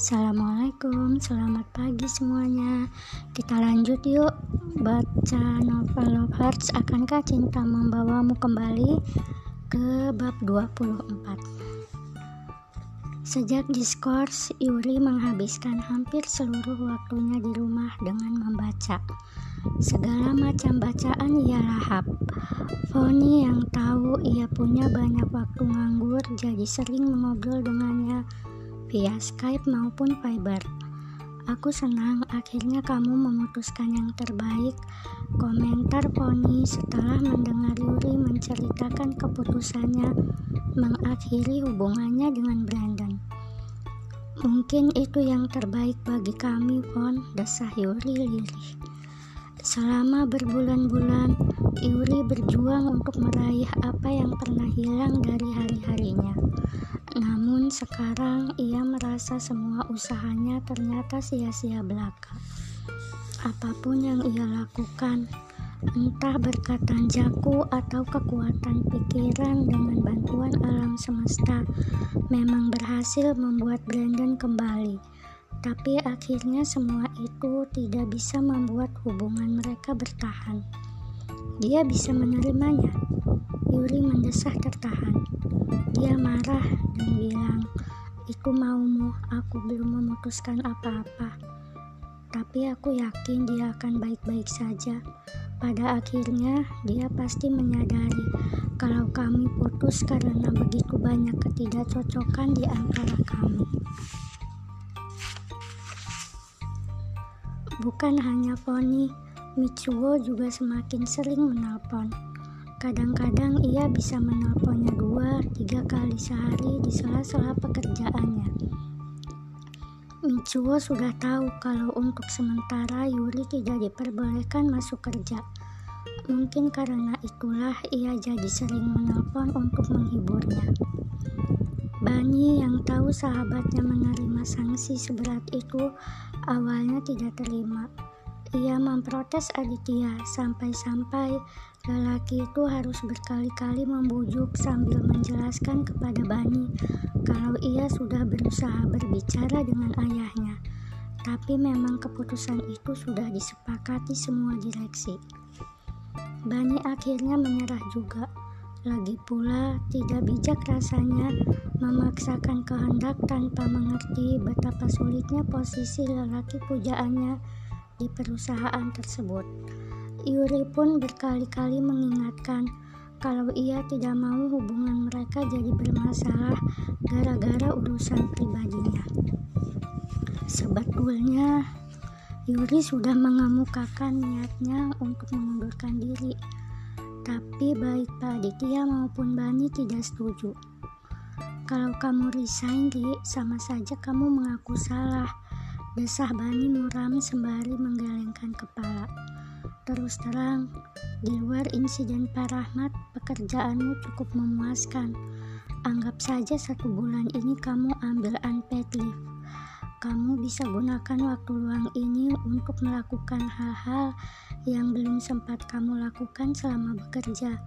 Assalamualaikum, selamat pagi semuanya. Kita lanjut yuk baca novel Love Hearts Akankah Cinta Membawamu Kembali ke bab 24. Sejak diskors, Yuri menghabiskan hampir seluruh waktunya di rumah dengan membaca. Segala macam bacaan ia lahap. Foni yang tahu ia punya banyak waktu nganggur jadi sering mengobrol dengannya via Skype maupun Viber. Aku senang akhirnya kamu memutuskan yang terbaik. Komentar Pony setelah mendengar Yuri menceritakan keputusannya mengakhiri hubungannya dengan Brandon. Mungkin itu yang terbaik bagi kami, Pon, desah Yuri lirih. Selama berbulan-bulan, Yuri berjuang untuk meraih apa yang pernah hilang dari hari-harinya. Namun sekarang ia merasa semua usahanya ternyata sia-sia belaka. Apa pun yang ia lakukan, entah berkat tanjaku atau kekuatan pikiran dengan bantuan alam semesta, memang berhasil membuat Brandon kembali. Tapi akhirnya semua itu tidak bisa membuat hubungan mereka bertahan. Dia bisa menerimanya. Yuri mendesah tertahan. Dia marah dan bilang, itu maumu, aku belum memutuskan apa-apa. Tapi aku yakin dia akan baik-baik saja. Pada akhirnya, dia pasti menyadari kalau kami putus karena begitu banyak ketidakcocokan di antara kami. Bukan hanya Pony, Mitsuo juga semakin sering menelpon. Kadang-kadang ia bisa menelponnya dua, tiga kali sehari di sela-sela pekerjaannya. Mitsuo sudah tahu kalau untuk sementara Yuri tidak diperbolehkan masuk kerja. Mungkin karena itulah ia jadi sering menelpon untuk menghiburnya. Bani yang tahu sahabatnya menerima sanksi seberat itu Awalnya tidak terima. Ia memprotes Aditya sampai-sampai lelaki itu harus berkali-kali membujuk sambil menjelaskan kepada Bani kalau ia sudah berusaha berbicara dengan ayahnya. Tapi memang keputusan itu sudah disepakati semua direksi. Bani akhirnya menyerah juga. Lagi pula, tidak bijak rasanya memaksakan kehendak tanpa mengerti betapa sulitnya posisi lelaki pujaannya di perusahaan tersebut. Yuri pun berkali-kali mengingatkan kalau ia tidak mau hubungan mereka jadi bermasalah gara-gara urusan pribadinya. Sebetulnya, Yuri sudah mengemukakan niatnya untuk mengundurkan diri tapi baik Pak Aditya maupun Bani tidak setuju. Kalau kamu resign, Ri, sama saja kamu mengaku salah. Desah Bani muram sembari menggelengkan kepala. Terus terang, di luar insiden Pak Rahmat, pekerjaanmu cukup memuaskan. Anggap saja satu bulan ini kamu ambil unpaid leave. Kamu bisa gunakan waktu luang ini untuk melakukan hal-hal yang belum sempat kamu lakukan selama bekerja.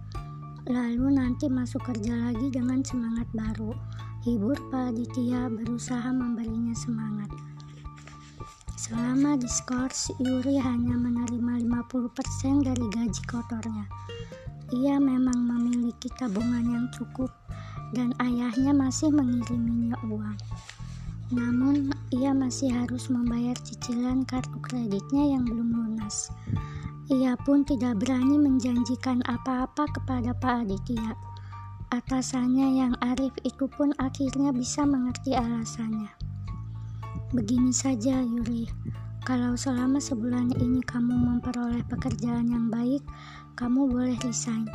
Lalu nanti masuk kerja lagi dengan semangat baru. Hibur Pak Aditya berusaha memberinya semangat. Selama diskors, Yuri hanya menerima 50% dari gaji kotornya. Ia memang memiliki tabungan yang cukup dan ayahnya masih mengiriminya uang. Namun, ia masih harus membayar cicilan kartu kreditnya yang belum lunas. Ia pun tidak berani menjanjikan apa-apa kepada Pak Aditya. Atasannya yang arif itu pun akhirnya bisa mengerti alasannya. Begini saja, Yuri. Kalau selama sebulan ini kamu memperoleh pekerjaan yang baik, kamu boleh resign.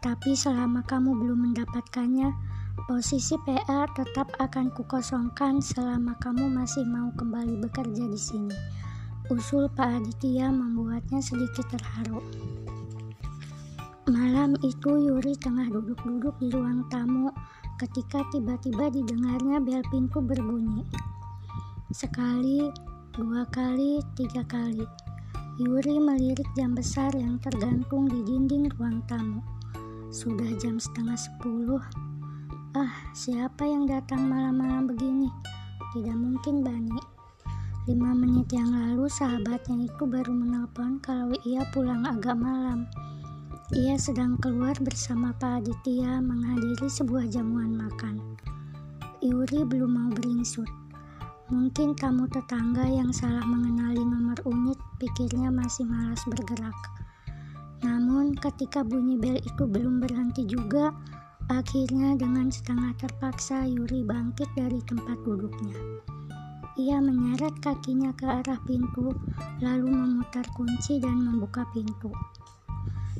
Tapi selama kamu belum mendapatkannya, posisi PA tetap akan kukosongkan selama kamu masih mau kembali bekerja di sini. Usul Pak Aditya membuatnya sedikit terharu. Malam itu Yuri tengah duduk-duduk di ruang tamu ketika tiba-tiba didengarnya bel pintu berbunyi. Sekali, dua kali, tiga kali. Yuri melirik jam besar yang tergantung di dinding ruang tamu. Sudah jam setengah sepuluh. Ah, siapa yang datang malam-malam begini? Tidak mungkin, Bani. Lima menit yang lalu sahabatnya itu baru menelpon kalau ia pulang agak malam. Ia sedang keluar bersama Pak Aditya menghadiri sebuah jamuan makan. Yuri belum mau beringsut. Mungkin tamu tetangga yang salah mengenali nomor unit pikirnya masih malas bergerak. Namun ketika bunyi bel itu belum berhenti juga, akhirnya dengan setengah terpaksa Yuri bangkit dari tempat duduknya. Ia menyeret kakinya ke arah pintu, lalu memutar kunci dan membuka pintu.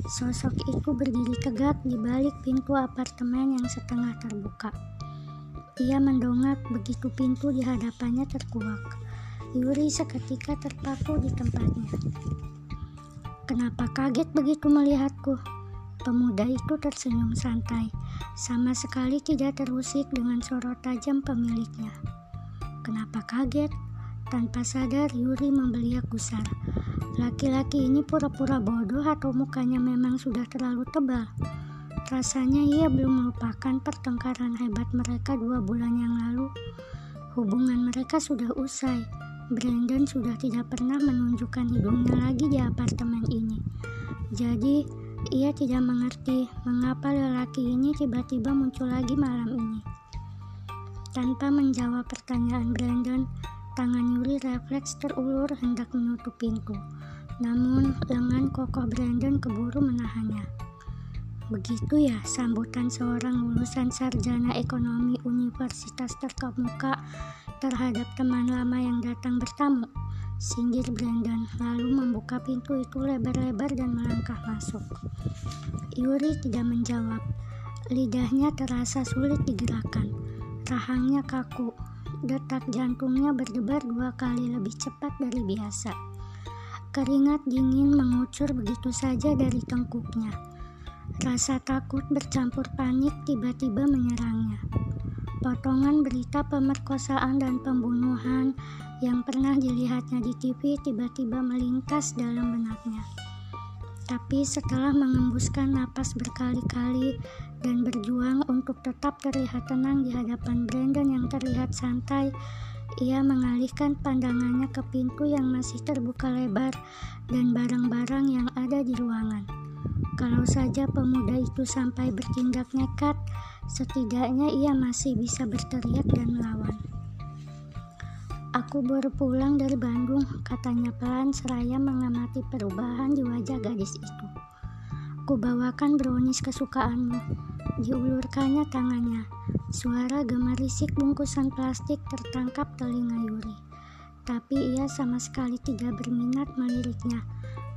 Sosok itu berdiri tegak di balik pintu apartemen yang setengah terbuka. Ia mendongak begitu pintu di hadapannya terkuak. Yuri seketika terpaku di tempatnya. Kenapa kaget begitu melihatku? Pemuda itu tersenyum santai, sama sekali tidak terusik dengan sorot tajam pemiliknya. Kenapa kaget? Tanpa sadar Yuri membeliak gusar. Laki-laki ini pura-pura bodoh atau mukanya memang sudah terlalu tebal. Rasanya ia belum melupakan pertengkaran hebat mereka dua bulan yang lalu. Hubungan mereka sudah usai. Brandon sudah tidak pernah menunjukkan hidungnya lagi di apartemen ini. Jadi, ia tidak mengerti mengapa lelaki ini tiba-tiba muncul lagi malam ini. Tanpa menjawab pertanyaan Brandon, tangan Yuri refleks terulur hendak menutup pintu. Namun, lengan kokoh Brandon keburu menahannya. Begitu ya sambutan seorang lulusan sarjana ekonomi universitas terkemuka terhadap teman lama yang datang bertamu. Singgir Brandon lalu membuka pintu itu lebar-lebar dan melangkah masuk. Yuri tidak menjawab. Lidahnya terasa sulit digerakkan. Rahangnya kaku, detak jantungnya berdebar dua kali lebih cepat dari biasa. Keringat dingin mengucur begitu saja dari tengkuknya. Rasa takut bercampur panik tiba-tiba menyerangnya. Potongan berita pemerkosaan dan pembunuhan yang pernah dilihatnya di TV tiba-tiba melintas dalam benaknya. Tapi setelah mengembuskan napas berkali-kali dan berjuang untuk tetap terlihat tenang di hadapan Brandon yang terlihat santai, ia mengalihkan pandangannya ke pintu yang masih terbuka lebar dan barang-barang yang ada di ruangan. Kalau saja pemuda itu sampai bertindak nekat, setidaknya ia masih bisa berteriak dan melawan. Aku baru pulang dari Bandung, katanya pelan seraya mengamati perubahan di wajah gadis itu. Ku bawakan brownies kesukaanmu. Diulurkannya tangannya. Suara gemerisik bungkusan plastik tertangkap telinga Yuri. Tapi ia sama sekali tidak berminat meliriknya,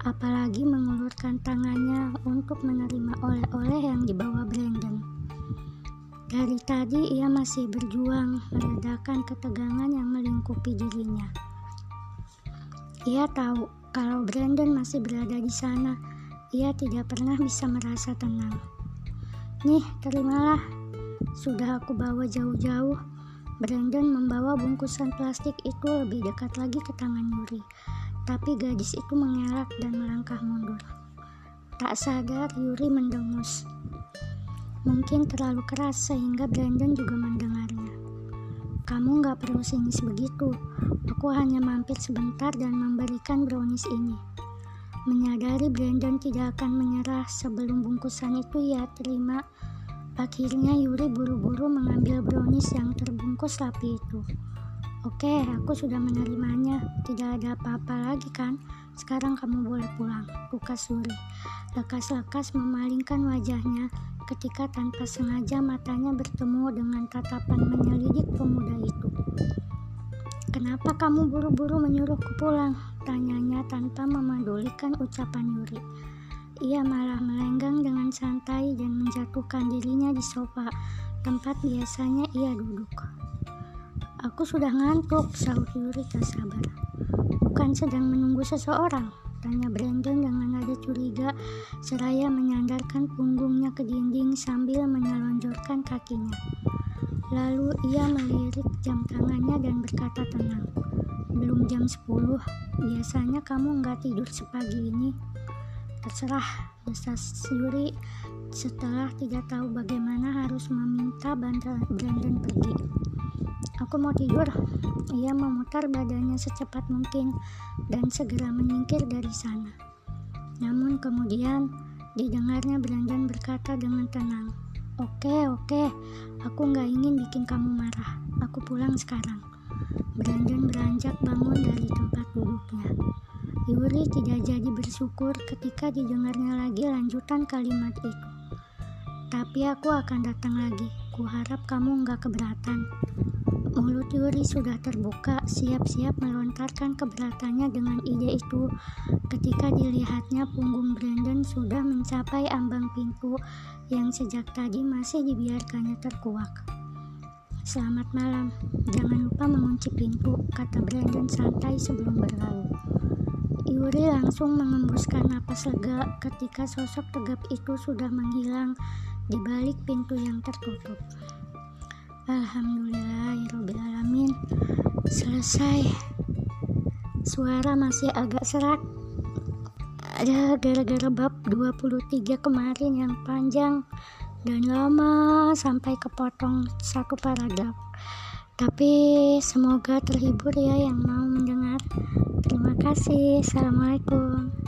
apalagi mengulurkan tangannya untuk menerima oleh-oleh yang dibawa Brandon. Dari tadi ia masih berjuang meredakan ketegangan yang melingkupi dirinya. Ia tahu kalau Brandon masih berada di sana, ia tidak pernah bisa merasa tenang. Nih, terimalah. Sudah aku bawa jauh-jauh. Brandon membawa bungkusan plastik itu lebih dekat lagi ke tangan Yuri. Tapi gadis itu mengelak dan melangkah mundur. Tak sadar Yuri mendengus. Mungkin terlalu keras sehingga Brandon juga mendengarnya. Kamu nggak perlu sinis begitu. Aku hanya mampir sebentar dan memberikan brownies ini. Menyadari Brandon tidak akan menyerah sebelum bungkusan itu ia terima. Akhirnya Yuri buru-buru mengambil brownies yang terbungkus rapi itu. Oke, aku sudah menerimanya. Tidak ada apa-apa lagi kan? Sekarang kamu boleh pulang. Bukas Yuri. Lekas-lekas memalingkan wajahnya ketika tanpa sengaja matanya bertemu dengan tatapan menyelidik pemuda itu. Kenapa kamu buru-buru menyuruhku pulang? Tanyanya tanpa memedulikan ucapan Yuri. Ia malah melenggang dengan santai dan menjatuhkan dirinya di sofa, tempat biasanya ia duduk. Aku sudah ngantuk, sahut Yuri tak sabar. Bukan sedang menunggu seseorang, Tanya Brandon dengan nada curiga seraya menyandarkan punggungnya ke dinding sambil menyelonjorkan kakinya. Lalu ia melirik jam tangannya dan berkata tenang. Belum jam 10, biasanya kamu nggak tidur sepagi ini. Terserah, desas Yuri setelah tidak tahu bagaimana harus meminta Brandon pergi. Aku mau tidur. Ia memutar badannya secepat mungkin dan segera menyingkir dari sana. Namun kemudian didengarnya Brandon berkata dengan tenang, Oke, oke, aku nggak ingin bikin kamu marah. Aku pulang sekarang. Brandon beranjak bangun dari tempat duduknya. Yuri tidak jadi bersyukur ketika didengarnya lagi lanjutan kalimat itu. Tapi aku akan datang lagi. Kuharap kamu nggak keberatan. Mulut Yuri sudah terbuka, siap-siap melontarkan keberatannya dengan ide itu ketika dilihatnya punggung Brandon sudah mencapai ambang pintu yang sejak tadi masih dibiarkannya terkuak. Selamat malam, jangan lupa mengunci pintu, kata Brandon santai sebelum berlalu. Yuri langsung mengembuskan napas lega ketika sosok tegap itu sudah menghilang di balik pintu yang tertutup. Alhamdulillahirrahmanirrahim Selesai. Suara masih agak serak. Ada gara-gara bab 23 kemarin yang panjang Dan lama sampai kepotong satu paragraf. Tapi semoga terhibur ya yang mau mendengar. Terima kasih. Assalamualaikum